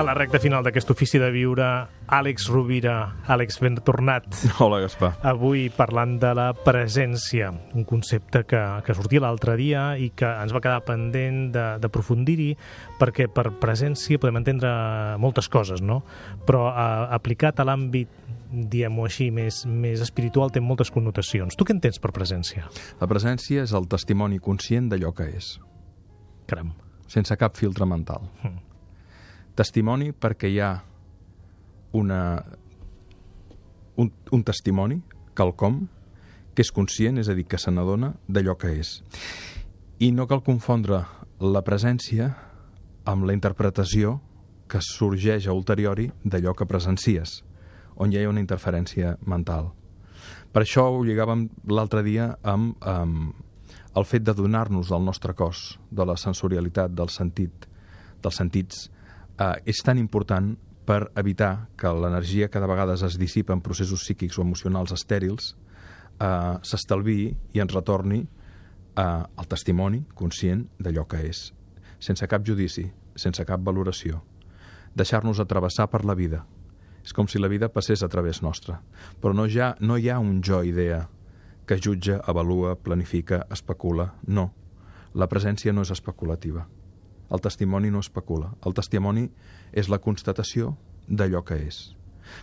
A la recta final d'aquest ofici de viure, Àlex Rovira. Àlex, ben tornat. Hola, Gaspar. Avui parlant de la presència, un concepte que, que sortia l'altre dia i que ens va quedar pendent d'aprofundir-hi, perquè per presència podem entendre moltes coses, no? Però eh, aplicat a l'àmbit diguem-ho així, més, més espiritual, té moltes connotacions. Tu què entens per presència? La presència és el testimoni conscient d'allò que és. Caram. Sense cap filtre mental. Mm testimoni perquè hi ha una, un, un testimoni, quelcom, que és conscient, és a dir, que se n'adona d'allò que és. I no cal confondre la presència amb la interpretació que sorgeix a ulteriori d'allò que presencies, on hi ha una interferència mental. Per això ho lligàvem l'altre dia amb, amb el fet de donar-nos del nostre cos, de la sensorialitat, del sentit, dels sentits, eh, és tan important per evitar que l'energia cada vegada es dissipa en processos psíquics o emocionals estèrils, eh, s'estalviï i ens retorni eh, el testimoni conscient d'allò que és, sense cap judici, sense cap valoració. Deixar-nos atravessar per la vida. És com si la vida passés a través nostra. Però no, ja, no hi ha un jo-idea que jutja, avalua, planifica, especula. No. La presència no és especulativa. El testimoni no especula. El testimoni és la constatació d'allò que és.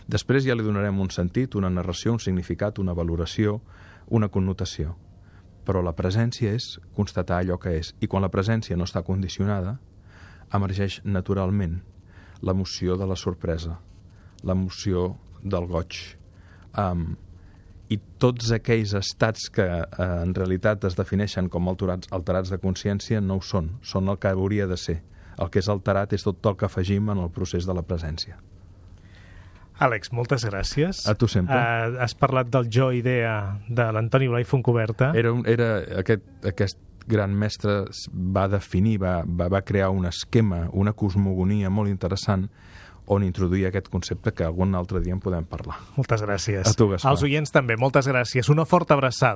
Després ja li donarem un sentit, una narració, un significat, una valoració, una connotació. Però la presència és constatar allò que és. I quan la presència no està condicionada, emergeix naturalment l'emoció de la sorpresa, l'emoció del goig, um, i tots aquells estats que eh, en realitat es defineixen com alterats, alterats de consciència no ho són, són el que hauria de ser. El que és alterat és tot el que afegim en el procés de la presència. Àlex, moltes gràcies. A tu sempre. Uh, has parlat del jo idea de l'Antoni Blai Foncoberta. Era, un, era aquest, aquest gran mestre va definir, va, va, va crear un esquema, una cosmogonia molt interessant on introduir aquest concepte que algun altre dia en podem parlar. Moltes gràcies. A tu, Gaspar. Als oients també, moltes gràcies. Una forta abraçada.